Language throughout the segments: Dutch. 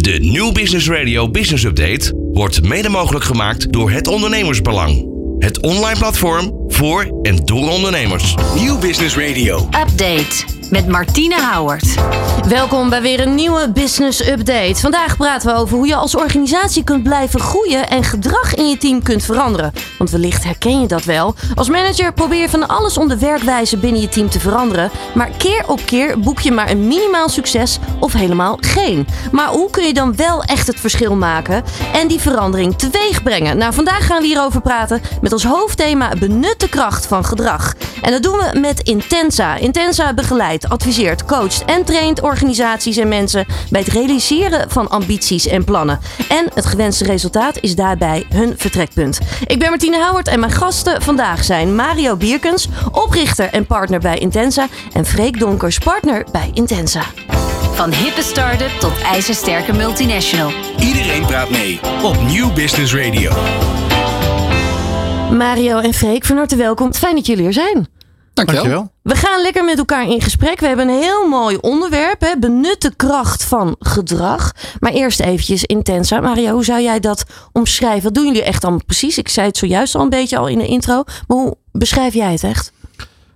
De New Business Radio Business Update wordt mede mogelijk gemaakt door het Ondernemersbelang. Het online platform voor en door ondernemers. Nieuw Business Radio. Update met Martine Houwert. Welkom bij weer een nieuwe Business Update. Vandaag praten we over hoe je als organisatie kunt blijven groeien en gedrag in je team kunt veranderen. Want wellicht herken je dat wel. Als manager probeer je van alles om de werkwijze binnen je team te veranderen. Maar keer op keer boek je maar een minimaal succes of helemaal geen. Maar hoe kun je dan wel echt het verschil maken en die verandering teweeg brengen? Nou, vandaag gaan we hierover praten met als hoofdthema benut de kracht van gedrag. En dat doen we met Intensa. Intensa begeleidt, adviseert, coacht en traint organisaties en mensen bij het realiseren van ambities en plannen. En het gewenste resultaat is daarbij hun vertrekpunt. Ik ben Martine Houwert en mijn gasten vandaag zijn Mario Bierkens, oprichter en partner bij Intensa, en Freek Donkers, partner bij Intensa. Van hippe start-up tot ijzersterke multinational. Iedereen praat mee op Nieuw Business Radio. Mario en Freek, van harte welkom. Fijn dat jullie er zijn. Dankjewel. We gaan lekker met elkaar in gesprek. We hebben een heel mooi onderwerp. Hè? Benut de kracht van gedrag. Maar eerst eventjes Intensa. Mario, hoe zou jij dat omschrijven? Wat doen jullie echt allemaal precies? Ik zei het zojuist al een beetje al in de intro. Maar hoe beschrijf jij het echt?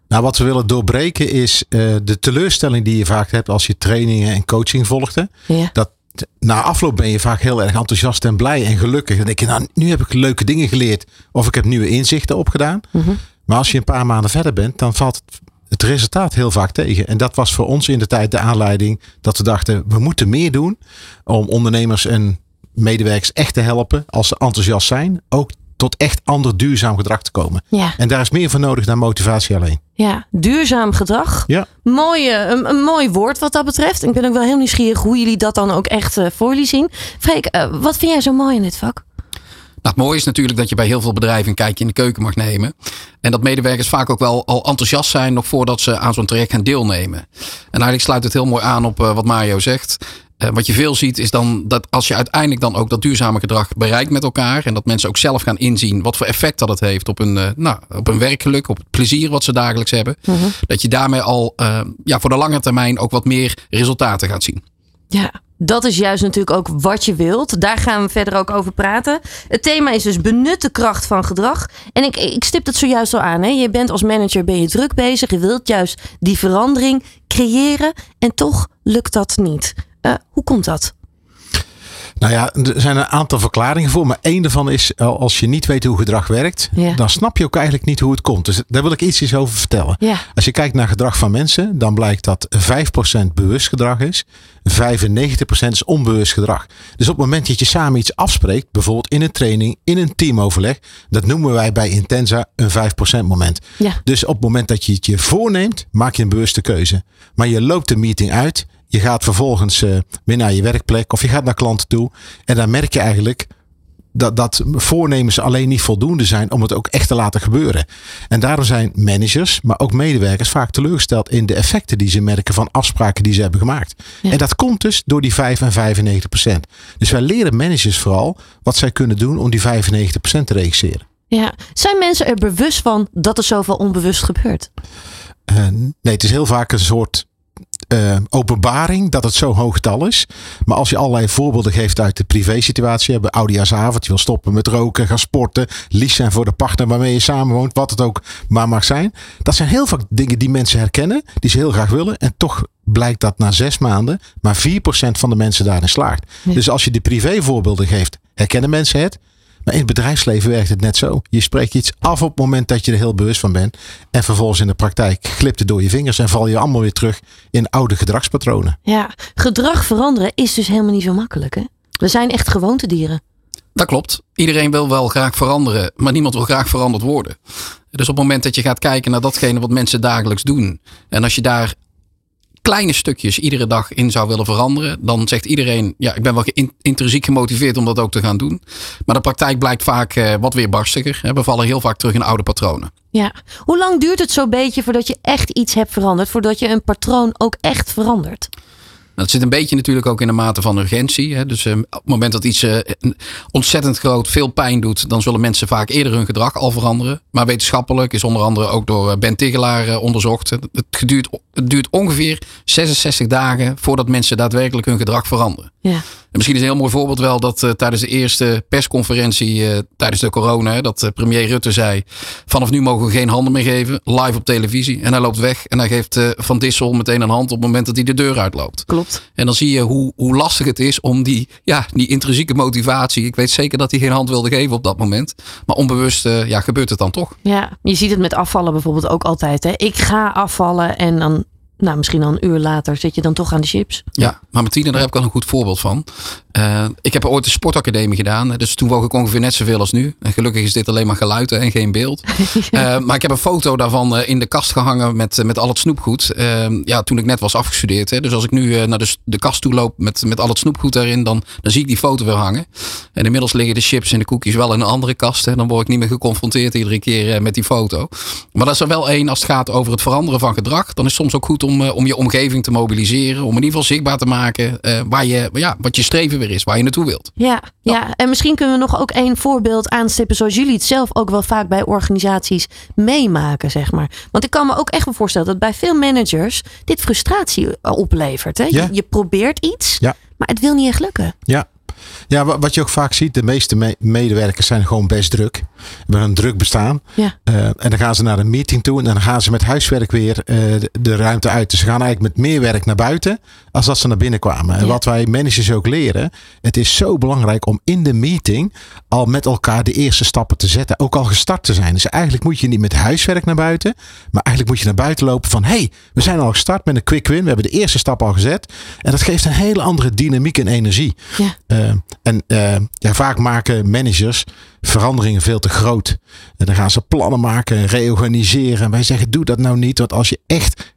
Nou, wat we willen doorbreken is eh, de teleurstelling die je vaak hebt als je trainingen en coaching volgde. Ja. Dat na afloop ben je vaak heel erg enthousiast en blij en gelukkig. Dan denk je, nou, nu heb ik leuke dingen geleerd. Of ik heb nieuwe inzichten opgedaan. Mhm. Maar als je een paar maanden verder bent, dan valt het, het resultaat heel vaak tegen. En dat was voor ons in de tijd de aanleiding dat we dachten, we moeten meer doen om ondernemers en medewerkers echt te helpen als ze enthousiast zijn. Ook tot echt ander duurzaam gedrag te komen. Ja. En daar is meer voor nodig dan motivatie alleen. ja, duurzaam gedrag. Ja. Mooi, een, een mooi woord wat dat betreft. Ik ben ook wel heel nieuwsgierig hoe jullie dat dan ook echt eh, voor jullie zien. Freek, eh, wat vind jij zo mooi in dit vak? Nou, het mooie is natuurlijk dat je bij heel veel bedrijven een kijkje in de keuken mag nemen. En dat medewerkers vaak ook wel al enthousiast zijn nog voordat ze aan zo'n traject gaan deelnemen. En eigenlijk sluit het heel mooi aan op eh, wat Mario zegt. Eh, wat je veel ziet is dan dat als je uiteindelijk dan ook dat duurzame gedrag bereikt met elkaar. En dat mensen ook zelf gaan inzien wat voor effect dat het heeft op hun, eh, nou, op hun werkgeluk, op het plezier wat ze dagelijks hebben. Dat je daarmee al eh, ja, voor de lange termijn ook wat meer resultaten gaat zien. Ja, dat is juist natuurlijk ook wat je wilt. Daar gaan we verder ook over praten. Het thema is dus benut de kracht van gedrag. En ik, ik stip het zojuist al aan. Hè. Je bent als manager ben je druk bezig. Je wilt juist die verandering creëren. En toch lukt dat niet. Eh, hoe komt dat? Nou ja, er zijn een aantal verklaringen voor. Maar één daarvan is, eh, als je niet weet hoe gedrag werkt, Ja. dan snap je ook eigenlijk niet hoe het komt. Dus daar wil ik iets over vertellen. Ja. Als je kijkt naar gedrag van mensen, dan blijkt dat 5% bewust gedrag is. 95% is onbewust gedrag. Dus op het moment dat je samen iets afspreekt, bijvoorbeeld in een training, in een teamoverleg, dat noemen wij bij Intensa een 5% moment. Ja. Dus op het moment dat je het je voorneemt, maak je een bewuste keuze. Maar je loopt de meeting uit. Je gaat vervolgens eh, weer naar je werkplek of je gaat naar klanten toe. En dan merk je eigenlijk dat, dat voornemens alleen niet voldoende zijn om het ook echt te laten gebeuren. En daarom zijn managers, maar ook medewerkers vaak teleurgesteld in de effecten die ze merken van afspraken die ze hebben gemaakt. Ja. En dat komt dus door die 5 en 95 procent. Dus wij leren managers vooral wat zij kunnen doen om die 95 procent te regisseren. Ja. Zijn mensen er bewust van dat er zoveel onbewust gebeurt? Eh, nee, het is heel vaak een soort eh, openbaring dat het zo'n hoog getal is. Maar als je allerlei voorbeelden geeft uit de privésituatie. Hebben oudejaarsavond, je wil stoppen met roken, gaan sporten. Lief zijn voor de partner waarmee je samenwoont. Wat het ook maar mag zijn. Dat zijn heel vaak dingen die mensen herkennen. Die ze heel graag willen. En toch blijkt dat na zes maanden maar 4% van de mensen daarin slaagt. Dus als je de privévoorbeelden geeft, herkennen mensen het. Maar in het bedrijfsleven werkt het net zo. Je spreekt iets af op het moment dat je er heel bewust van bent. En vervolgens in de praktijk glipt het door je vingers en val je allemaal weer terug in oude gedragspatronen. Ja. Gedrag veranderen is dus helemaal niet zo makkelijk. Hè? We zijn echt gewoontedieren. Dat klopt. Iedereen wil wel graag veranderen, maar niemand wil graag veranderd worden. Dus op het moment dat je gaat kijken naar datgene wat mensen dagelijks doen. En als je daar kleine stukjes iedere dag in zou willen veranderen. Dan zegt iedereen, ja, ik ben wel intrinsiek gemotiveerd om dat ook te gaan doen. Maar de praktijk blijkt vaak eh, wat weerbarstiger. hè. We vallen heel vaak terug in oude patronen. Ja. Hoe lang duurt het zo'n beetje voordat je echt iets hebt veranderd? Voordat je een patroon ook echt verandert? Dat zit een beetje natuurlijk ook in de mate van urgentie. Hè. Dus eh, op het moment dat iets eh, ontzettend groot veel pijn doet, dan zullen mensen vaak eerder hun gedrag al veranderen. Maar wetenschappelijk is onder andere ook door eh, Ben Tigelaar eh, onderzocht. Het, duurt, het duurt ongeveer 66 dagen voordat mensen daadwerkelijk hun gedrag veranderen. Ja. En misschien is een heel mooi voorbeeld wel dat eh, tijdens de eerste persconferentie eh, tijdens de corona, dat eh, premier Rutte zei: vanaf nu mogen we geen handen meer geven, live op televisie. En hij loopt weg en hij geeft eh, Van Dissel meteen een hand op het moment dat hij de deur uitloopt. Klopt. En dan zie je hoe, hoe lastig het is om die, ja, die intrinsieke motivatie. Ik weet zeker dat hij geen hand wilde geven op dat moment. Maar onbewust eh, ja, gebeurt het dan toch. Ja, je ziet het met afvallen bijvoorbeeld ook altijd. Hè? Ik ga afvallen en dan, nou, misschien dan een uur later zit je dan toch aan de chips. Ja, maar Martine, daar heb ik al een goed voorbeeld van. Eh, ik heb ooit een sportacademie gedaan. Dus toen woog ik ongeveer net zoveel als nu. En gelukkig is dit alleen maar geluid hè, en geen beeld. Eh, maar ik heb een foto daarvan eh, in de kast gehangen met, met al het snoepgoed. Ja, toen ik net was afgestudeerd. Hè. Dus als ik nu naar de, de kast toe loop met, met al het snoepgoed daarin, dan, dan zie ik die foto weer hangen. En inmiddels liggen de chips en de koekjes wel in een andere kast. Hè. Dan word ik niet meer geconfronteerd iedere keer met die foto. Maar dat is er wel één als het gaat over het veranderen van gedrag. Dan is het soms ook goed om, eh, om je omgeving te mobiliseren. Om in ieder geval zichtbaar te maken eh, waar je, ja, wat je streven weer is. Waar je naartoe wilt. Ja, ja, en misschien kunnen we nog ook één voorbeeld aanstippen, zoals jullie het zelf ook wel vaak bij organisaties meemaken, zeg maar. Want ik kan me ook echt wel voorstellen dat bij veel managers dit frustratie oplevert. Hè? Ja. Je, je probeert iets, Ja. maar het wil niet echt lukken. Ja. Ja, wa- wat je ook vaak ziet, de meeste me- medewerkers zijn gewoon best druk. Hebben een druk bestaan. Ja. Eh, en dan gaan ze naar een meeting toe en dan gaan ze met huiswerk weer eh, de, de ruimte uit. Dus ze gaan eigenlijk met meer werk naar buiten als dat ze naar binnen kwamen. En wat wij managers ook leren, het is zo belangrijk om in de meeting al met elkaar de eerste stappen te zetten. Ook al gestart te zijn. Dus eigenlijk moet je niet met huiswerk naar buiten, maar eigenlijk moet je naar buiten lopen van hey, we zijn al gestart met een quick win. We hebben de eerste stap al gezet. En dat geeft een hele andere dynamiek en energie. Ja. Eh, en eh, ja, vaak maken managers veranderingen veel te groot. En dan gaan ze plannen maken en reorganiseren. En wij zeggen, doe dat nou niet. Want als je echt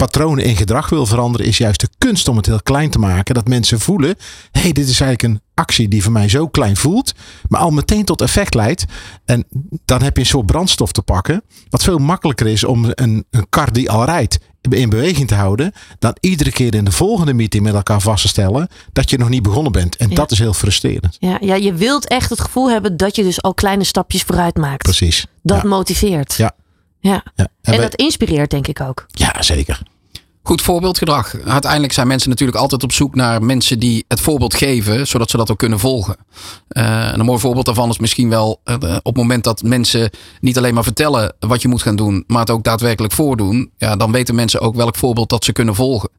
patronen in gedrag wil veranderen, is juist de kunst om het heel klein te maken. Dat mensen voelen, hé, hey, dit is eigenlijk een actie die voor mij zo klein voelt, maar al meteen tot effect leidt. En dan heb je een soort brandstof te pakken, wat veel makkelijker is om een, een kar die al rijdt in beweging te houden, dan iedere keer in de volgende meeting met elkaar vast te stellen dat je nog niet begonnen bent. En Ja. dat is heel frustrerend. Ja, ja, je wilt echt het gevoel hebben dat je dus al kleine stapjes vooruit maakt. Precies. Dat ja. motiveert. Ja. Ja. Ja. En, wij- dat inspireert denk ik ook. ja, zeker. Goed voorbeeldgedrag. Uiteindelijk zijn mensen natuurlijk altijd op zoek naar mensen die het voorbeeld geven, zodat ze dat ook kunnen volgen. Eh, en een mooi voorbeeld daarvan is misschien wel eh, op het moment dat mensen niet alleen maar vertellen wat je moet gaan doen, maar het ook daadwerkelijk voordoen. Ja, dan weten mensen ook welk voorbeeld dat ze kunnen volgen.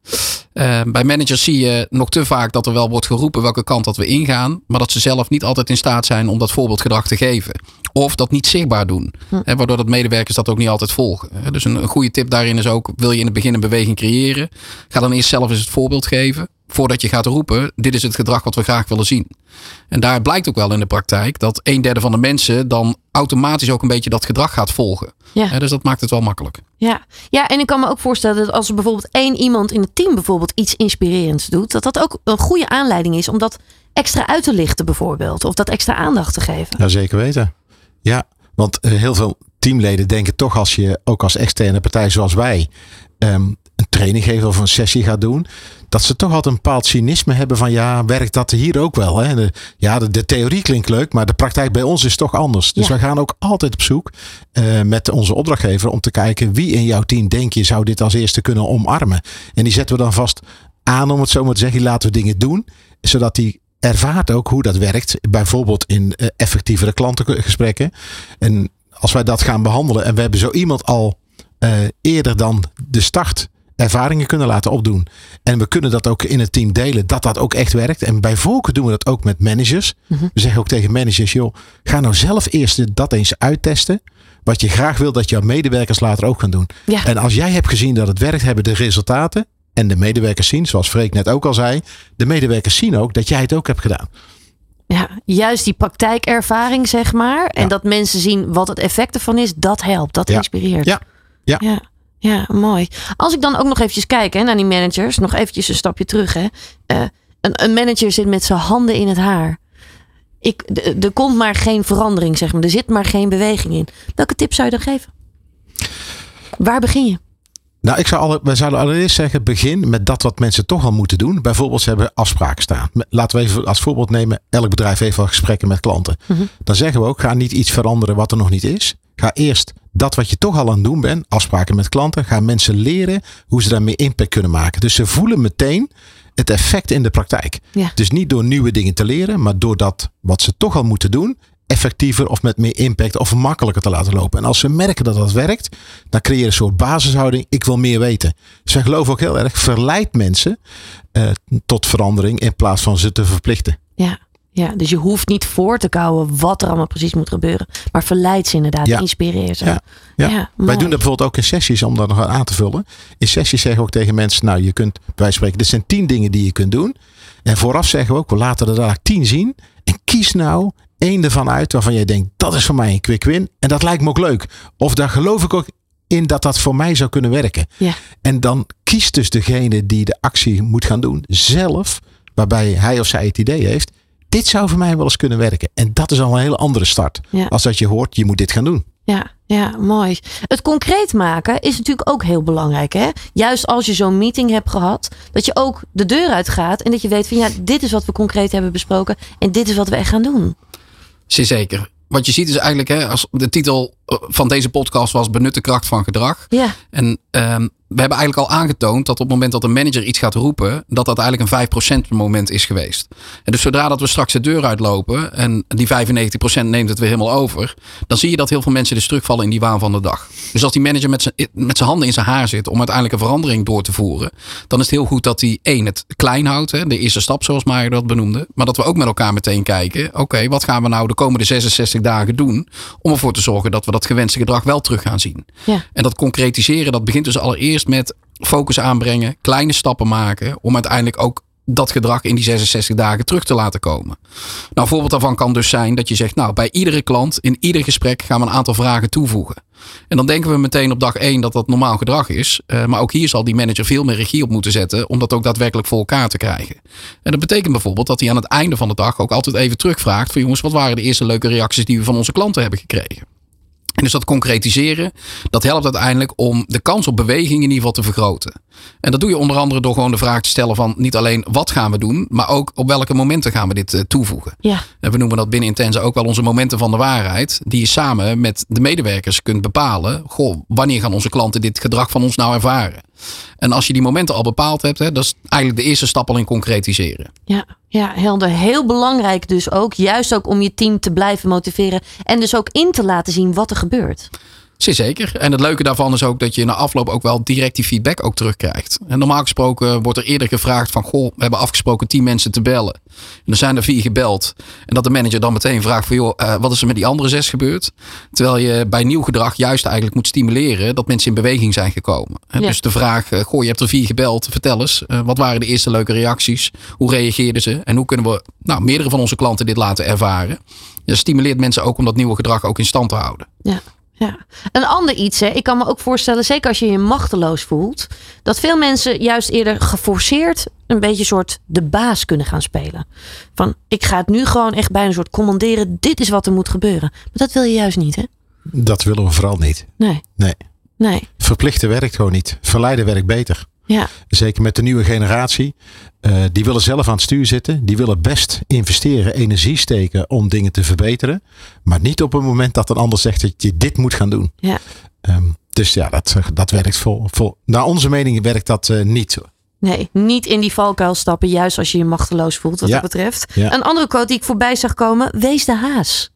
Eh, bij managers zie je nog te vaak dat er wel wordt geroepen welke kant dat we ingaan, maar dat ze zelf niet altijd in staat zijn om dat voorbeeldgedrag te geven. Of dat niet zichtbaar doen. Hè, waardoor dat medewerkers dat ook niet altijd volgen. Hè. Dus een, een goede tip daarin is ook, wil je in het begin een beweging creëren, ga dan eerst zelf eens het voorbeeld geven. Voordat je gaat roepen, dit is het gedrag wat we graag willen zien. En daar blijkt ook wel in de praktijk dat een derde van de mensen dan automatisch ook een beetje dat gedrag gaat volgen. Ja. Hè, dus dat maakt het wel makkelijk. Ja. ja, en ik kan me ook voorstellen dat als er bijvoorbeeld één iemand in het team bijvoorbeeld iets inspirerends doet, dat dat ook een goede aanleiding is om dat extra uit te lichten bijvoorbeeld. Of dat extra aandacht te geven. Ja, zeker weten. Ja, want eh, heel veel teamleden denken toch als je ook als externe partij zoals wij ehm, een training geeft of een sessie gaat doen, dat ze toch altijd een bepaald cynisme hebben van ja, werkt dat hier ook wel? Hè? De, ja, de, de theorie klinkt leuk, maar de praktijk bij ons is toch anders. Dus Ja. wij gaan ook altijd op zoek eh, met onze opdrachtgever om te kijken wie in jouw team denk je zou dit als eerste kunnen omarmen. En die zetten we dan vast aan om het zo maar te zeggen. Laten we dingen doen, zodat die ervaart ook hoe dat werkt. Bijvoorbeeld in eh, effectievere klantengesprekken. En als wij dat gaan behandelen en we hebben zo iemand al eh, eerder dan de start ervaringen kunnen laten opdoen. En we kunnen dat ook in het team delen, dat dat ook echt werkt. En bij voorkeur doen we dat ook met managers. We zeggen ook tegen managers, joh, ga nou zelf eerst dat eens uittesten. Wat je graag wil dat jouw medewerkers later ook gaan doen. Ja. En als jij hebt gezien dat het werkt, hebben de resultaten. En de medewerkers zien, zoals Freek net ook al zei. De medewerkers zien ook dat jij het ook hebt gedaan. Ja, juist die praktijkervaring, zeg maar. En Ja. dat mensen zien wat het effect ervan is, dat helpt. Dat Ja. inspireert. Ja. Ja. ja. Ja, mooi. Als ik dan ook nog eventjes kijk hè, naar die managers, nog eventjes een stapje terug. Hè. Eh, een, een manager zit met zijn handen in het haar. Ik, er komt maar geen verandering, zeg maar. Er zit maar geen beweging in. Welke tip zou je dan geven? Waar begin je? Nou, ik zou alle, wij zouden allereerst zeggen, begin met dat wat mensen toch al moeten doen. Bijvoorbeeld, ze hebben afspraken staan. Laten we even als voorbeeld nemen, elk bedrijf heeft wel gesprekken met klanten. Dan zeggen we ook, ga niet iets veranderen wat er nog niet is. Ga eerst dat wat je toch al aan het doen bent, afspraken met klanten, ga mensen leren hoe ze daarmee impact kunnen maken. Dus ze voelen meteen het effect in de praktijk. Ja. Dus niet door nieuwe dingen te leren, maar door dat wat ze toch al moeten doen, effectiever of met meer impact of makkelijker te laten lopen. En als ze merken dat dat werkt, dan creëer je een soort basishouding. Ik wil meer weten. Zij geloven ook heel erg, verleidt mensen eh, tot verandering in plaats van ze te verplichten. Ja. ja, dus je hoeft niet voor te kouwen wat er allemaal precies moet gebeuren. Maar verleid ze inderdaad, Ja. inspireer ze. Ja, ja. Ja, Wij doen dat bijvoorbeeld ook in sessies om dat nog aan te vullen. In sessies zeggen we ook tegen mensen, nou je kunt, wij spreken, dit zijn tien dingen die je kunt doen. En vooraf zeggen we ook, we laten er daar tien zien. En kies nou één ervan uit waarvan jij denkt, dat is voor mij een quick win. En dat lijkt me ook leuk. Of daar geloof ik ook in dat dat voor mij zou kunnen werken. Ja. En dan kiest dus degene die de actie moet gaan doen zelf, waarbij hij of zij het idee heeft. Dit zou voor mij wel eens kunnen werken. En dat is al een hele andere start. Ja. Als dat je hoort, je moet dit gaan doen. Ja, ja, mooi. Het concreet maken is natuurlijk ook heel belangrijk. Hè? Juist als je zo'n meeting hebt gehad, dat je ook de deur uitgaat en dat je weet van ja, dit is wat we concreet hebben besproken en dit is wat we echt gaan doen. Zeker. Wat je ziet is eigenlijk, hè, als de titel van deze podcast was Benut de kracht van gedrag. Ja, En ehm, we hebben eigenlijk al aangetoond dat op het moment dat een manager iets gaat roepen, dat dat eigenlijk een 5% moment is geweest. En dus zodra dat we straks de deur uitlopen en die 95% neemt het weer helemaal over, dan zie je dat heel veel mensen dus terugvallen in die waan van de dag. Dus als die manager met zijn, met zijn handen in zijn haar zit om uiteindelijk een verandering door te voeren, dan is het heel goed dat hij één het klein houdt, hè, de eerste stap zoals Mario dat benoemde, maar dat we ook met elkaar meteen kijken, oké, wat gaan we nou de komende 66 dagen doen om ervoor te zorgen dat we dat gewenste gedrag wel terug gaan zien. ja, En dat concretiseren, dat begint dus allereerst met focus aanbrengen, kleine stappen maken, om uiteindelijk ook dat gedrag in die 66 dagen terug te laten komen. Nou, een voorbeeld daarvan kan dus zijn dat je zegt, nou, bij iedere klant, in ieder gesprek gaan we een aantal vragen toevoegen. En dan denken we meteen op dag 1 dat dat normaal gedrag is. Eh, maar ook hier zal die manager veel meer regie op moeten zetten om dat ook daadwerkelijk voor elkaar te krijgen. En dat betekent bijvoorbeeld dat hij aan het einde van de dag ook altijd even terugvraagt van jongens, wat waren de eerste leuke reacties die we van onze klanten hebben gekregen? Dus dat concretiseren, dat helpt uiteindelijk om de kans op beweging in ieder geval te vergroten. En dat doe je onder andere door gewoon de vraag te stellen van niet alleen wat gaan we doen, maar ook op welke momenten gaan we dit eh, toevoegen. ja, En we noemen dat binnen Intense ook wel onze momenten van de waarheid, die je samen met de medewerkers kunt bepalen. Goh, wanneer gaan onze klanten dit gedrag van ons nou ervaren? En als je die momenten al bepaald hebt, hè, dat is eigenlijk de eerste stap al in concretiseren. ja, ja, helder. Heel belangrijk dus ook, juist ook om je team te blijven motiveren en dus ook in te laten zien wat er gebeurt. Zeker. En het leuke daarvan is ook dat je na afloop ook wel direct die feedback ook terugkrijgt. En normaal gesproken wordt er eerder gevraagd van... goh, we hebben afgesproken tien mensen te bellen. En er zijn er vier gebeld. En dat de manager dan meteen vraagt van... joh, eh, wat is er met die andere zes gebeurd? Terwijl je bij nieuw gedrag juist eigenlijk moet stimuleren... dat mensen in beweging zijn gekomen. Ja. Dus de vraag, eh, goh, je hebt er vier gebeld. Vertel eens, eh, wat waren de eerste leuke reacties? Hoe reageerden ze? En hoe kunnen we nou, meerdere van onze klanten dit laten ervaren? Dat stimuleert mensen ook om dat nieuwe gedrag ook in stand te houden. Ja, ja. Een ander iets, hè. ik kan me ook voorstellen, zeker als je je machteloos voelt, dat veel mensen juist eerder geforceerd een beetje soort de baas kunnen gaan spelen. Van ik ga het nu gewoon echt bijna een soort commanderen, dit is wat er moet gebeuren. Maar dat wil je juist niet, hè? Dat willen we vooral niet. Nee, Nee. nee. Verplichten werkt gewoon niet. Verleiden werkt beter. Ja, Zeker met de nieuwe generatie. Eh, die willen zelf aan het stuur zitten. Die willen best investeren, energie steken om dingen te verbeteren. Maar niet op het moment dat een ander zegt dat je dit moet gaan doen. ja. Ehm, dus ja, dat, dat werkt vol, vol. Naar onze mening werkt dat eh, niet. Nee, niet in die valkuil stappen, juist als je je machteloos voelt, wat Ja. dat betreft. Ja. Een andere quote die ik voorbij zag komen, wees de haas.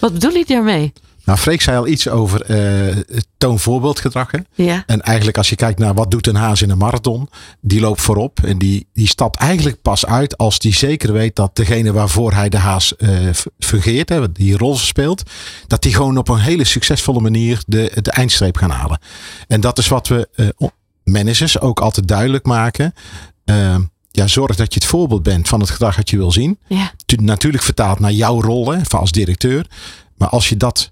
Wat bedoel je daarmee? Nou, Freek zei al iets over eh toon voorbeeldgedrag. hè. Ja, En eigenlijk als je kijkt naar wat doet een haas in een marathon. Die loopt voorop en die, die stapt eigenlijk pas uit als die zeker weet dat degene waarvoor hij de haas eh, f- fungeert. Hè, die rol speelt. Dat die gewoon op een hele succesvolle manier de, de eindstreep gaan halen. En dat is wat we eh, managers ook altijd duidelijk maken. Eh, ja, zorg dat je het voorbeeld bent van het gedrag dat je wil zien. ja, Tu- natuurlijk vertaald naar jouw rol hè, als directeur. Maar als je dat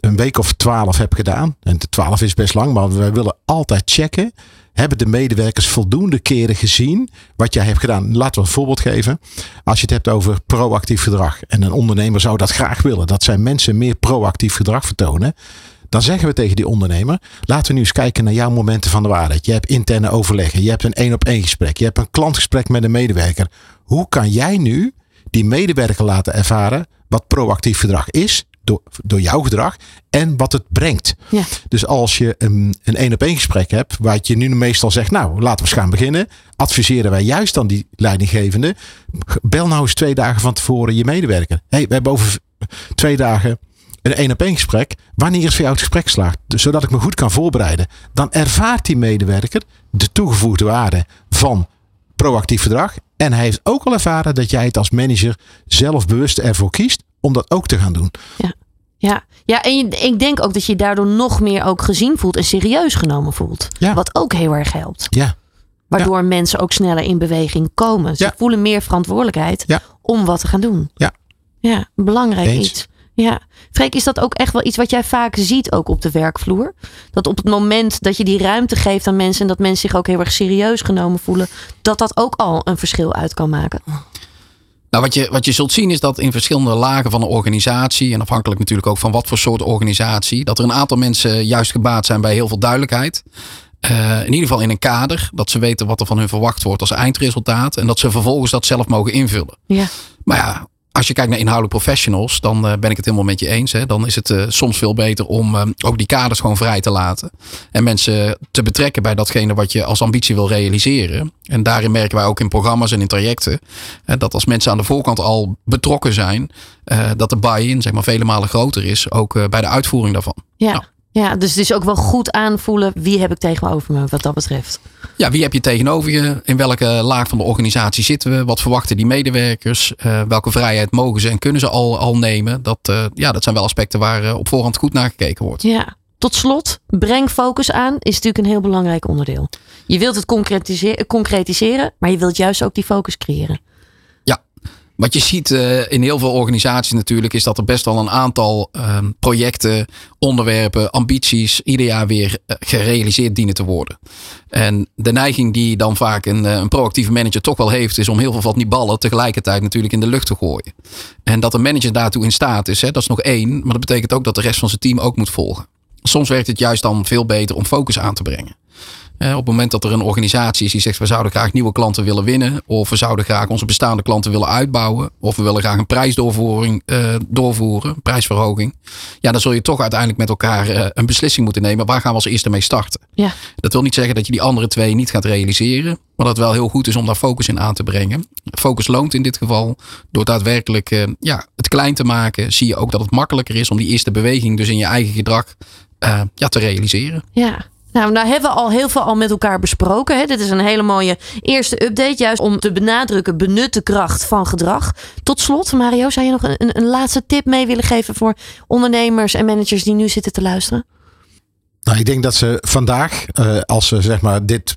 een week of twaalf hebt gedaan. En de twaalf is best lang, maar wij willen altijd checken. Hebben de medewerkers voldoende keren gezien wat jij hebt gedaan? Laten we een voorbeeld geven. Als je het hebt over proactief gedrag. En een ondernemer zou dat graag willen. Dat zijn mensen meer proactief gedrag vertonen. Dan zeggen we tegen die ondernemer: laten we nu eens kijken naar jouw momenten van de waarheid. Je hebt interne overleggen, je hebt een één op één gesprek, je hebt een klantgesprek met een medewerker. Hoe kan jij nu die medewerker laten ervaren wat proactief gedrag is door, door jouw gedrag en wat het brengt. Ja. Dus als je een, een op één gesprek hebt, waar je nu meestal zegt, nou laten we eens gaan beginnen, adviseren wij juist dan die leidinggevende, bel nou eens twee dagen van tevoren je medewerker. hey, we hebben over twee dagen een één op één gesprek. Wanneer is voor jou het gesprek? Dus zodat ik me goed kan voorbereiden. Dan ervaart die medewerker de toegevoegde waarde van proactief gedrag. En hij heeft ook al ervaren dat jij het als manager zelf bewust ervoor kiest om dat ook te gaan doen. Ja, ja en je- ik denk ook dat je daardoor nog meer ook gezien voelt en serieus genomen voelt. Ja. Wat ook heel erg helpt. Ja, Waardoor mensen ook sneller in beweging komen. Ze Ja. voelen meer verantwoordelijkheid Ja. om wat te gaan doen. Ja. Ja, belangrijk Eens. iets. Ja. Freek, is dat ook echt wel iets wat jij vaak ziet ook op de werkvloer? Dat op het moment dat je die ruimte geeft aan mensen en dat mensen zich ook heel erg serieus genomen voelen, dat dat ook al een verschil uit kan maken. Nou, wat je, wat je zult zien is dat in verschillende lagen van een organisatie, en afhankelijk natuurlijk ook van wat voor soort organisatie, dat er een aantal mensen juist gebaat zijn bij heel veel duidelijkheid. Eh, in ieder geval in een kader, dat ze weten wat er van hun verwacht wordt als eindresultaat. En dat ze vervolgens dat zelf mogen invullen. Ja. Maar ja, als je kijkt naar inhoudelijk professionals, dan eh, ben ik het helemaal met je eens. Hè. Dan is het eh, soms veel beter om eh, ook die kaders gewoon vrij te laten. En mensen te betrekken bij datgene wat je als ambitie wil realiseren. En daarin merken wij ook in programma's en in trajecten. dat als mensen aan de voorkant al betrokken zijn, dat de buy-in zeg maar vele malen groter is. Ook bij de uitvoering daarvan. Ja. Nou. Ja, dus het is ook wel goed aanvoelen wie heb ik tegenover me wat dat betreft. Ja, wie heb je tegenover je? In welke laag van de organisatie zitten we? Wat verwachten die medewerkers? Eh, welke vrijheid mogen ze en kunnen ze al, al nemen? Dat, eh, ja, dat zijn wel aspecten waar eh, op voorhand goed naar gekeken wordt. Ja. Tot slot, breng focus aan is natuurlijk een heel belangrijk onderdeel. Je wilt het concretise- concretiseren, maar je wilt juist ook die focus creëren. Wat je ziet eh, in heel veel organisaties natuurlijk, is dat er best wel een aantal ehm, projecten, onderwerpen, ambities ieder jaar weer eh, gerealiseerd dienen te worden. En de neiging die dan vaak een, eh, een proactieve manager toch wel heeft, is om heel veel van die ballen tegelijkertijd natuurlijk in de lucht te gooien. En dat een manager daartoe in staat is, hè, dat is nog één, maar dat betekent ook dat de rest van zijn team ook moet volgen. Soms werkt het juist dan veel beter om focus aan te brengen. Op het moment dat er een organisatie is die zegt we zouden graag nieuwe klanten willen winnen. Of we zouden graag onze bestaande klanten willen uitbouwen. Of we willen graag een prijsdoorvoering eh, doorvoeren, een prijsverhoging. Ja, dan zul je toch uiteindelijk met elkaar eh, een beslissing moeten nemen. Waar gaan we als eerste mee starten? Ja. Dat wil niet zeggen dat je die andere twee niet gaat realiseren. Maar dat het wel heel goed is om daar focus in aan te brengen. Focus loont in dit geval. Door daadwerkelijk eh, ja, het klein te maken, zie je ook dat het makkelijker is om die eerste beweging, dus in je eigen gedrag, ja, te realiseren. Ja. Nou, nou hebben we al heel veel al met elkaar besproken. Hè? Dit is een hele mooie eerste update. Juist om te benadrukken, benut de kracht van gedrag. Tot slot, Mario, zou je nog een, een, een laatste tip mee willen geven voor ondernemers en managers die nu zitten te luisteren? Nou, ik denk dat ze vandaag, eh, als ze zeg maar dit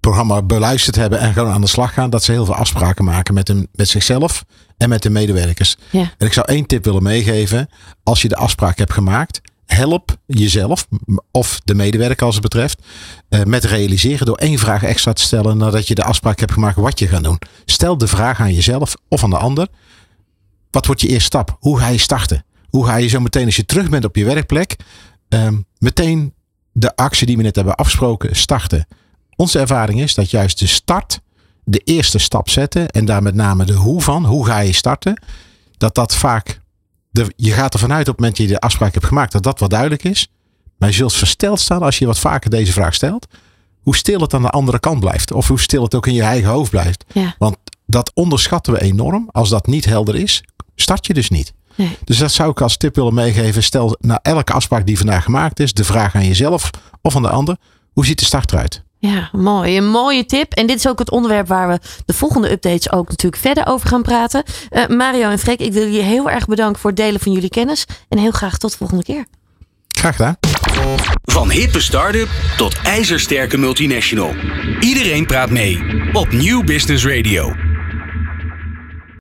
programma beluisterd hebben en gewoon aan de slag gaan, dat ze heel veel afspraken maken met, hun, met zichzelf en met de medewerkers. Ja. En ik zou één tip willen meegeven. Als je de afspraak hebt gemaakt, help jezelf of de medewerker als het betreft eh, met realiseren door één vraag extra te stellen nadat je de afspraak hebt gemaakt wat je gaat doen. Stel de vraag aan jezelf of aan de ander. Wat wordt je eerste stap? Hoe ga je starten? Hoe ga je zo meteen als je terug bent op je werkplek ehm, meteen de actie die we net hebben afgesproken starten? Onze ervaring is dat juist de start, de eerste stap zetten en daar met name de hoe van, hoe ga je starten, dat dat vaak, de, je gaat ervan uit op het moment dat je de afspraak hebt gemaakt, dat dat wat duidelijk is. Maar je zult versteld staan als je wat vaker deze vraag stelt, hoe stil het aan de andere kant blijft. Of hoe stil het ook in je eigen hoofd blijft. Ja. Want dat onderschatten we enorm. Als dat niet helder is, start je dus niet. Nee. Dus dat zou ik als tip willen meegeven. Stel na elke afspraak die vandaag gemaakt is, de vraag aan jezelf of aan de ander. Hoe ziet de start eruit? Ja, mooi. Een mooie tip. En dit is ook het onderwerp waar we de volgende updates ook natuurlijk verder over gaan praten. Eh, Mario en Freek, ik wil jullie heel erg bedanken voor het delen van jullie kennis. En heel graag tot de volgende keer. Graag gedaan. Van hippe start-up tot ijzersterke multinational. Iedereen praat mee op Nieuw Business Radio.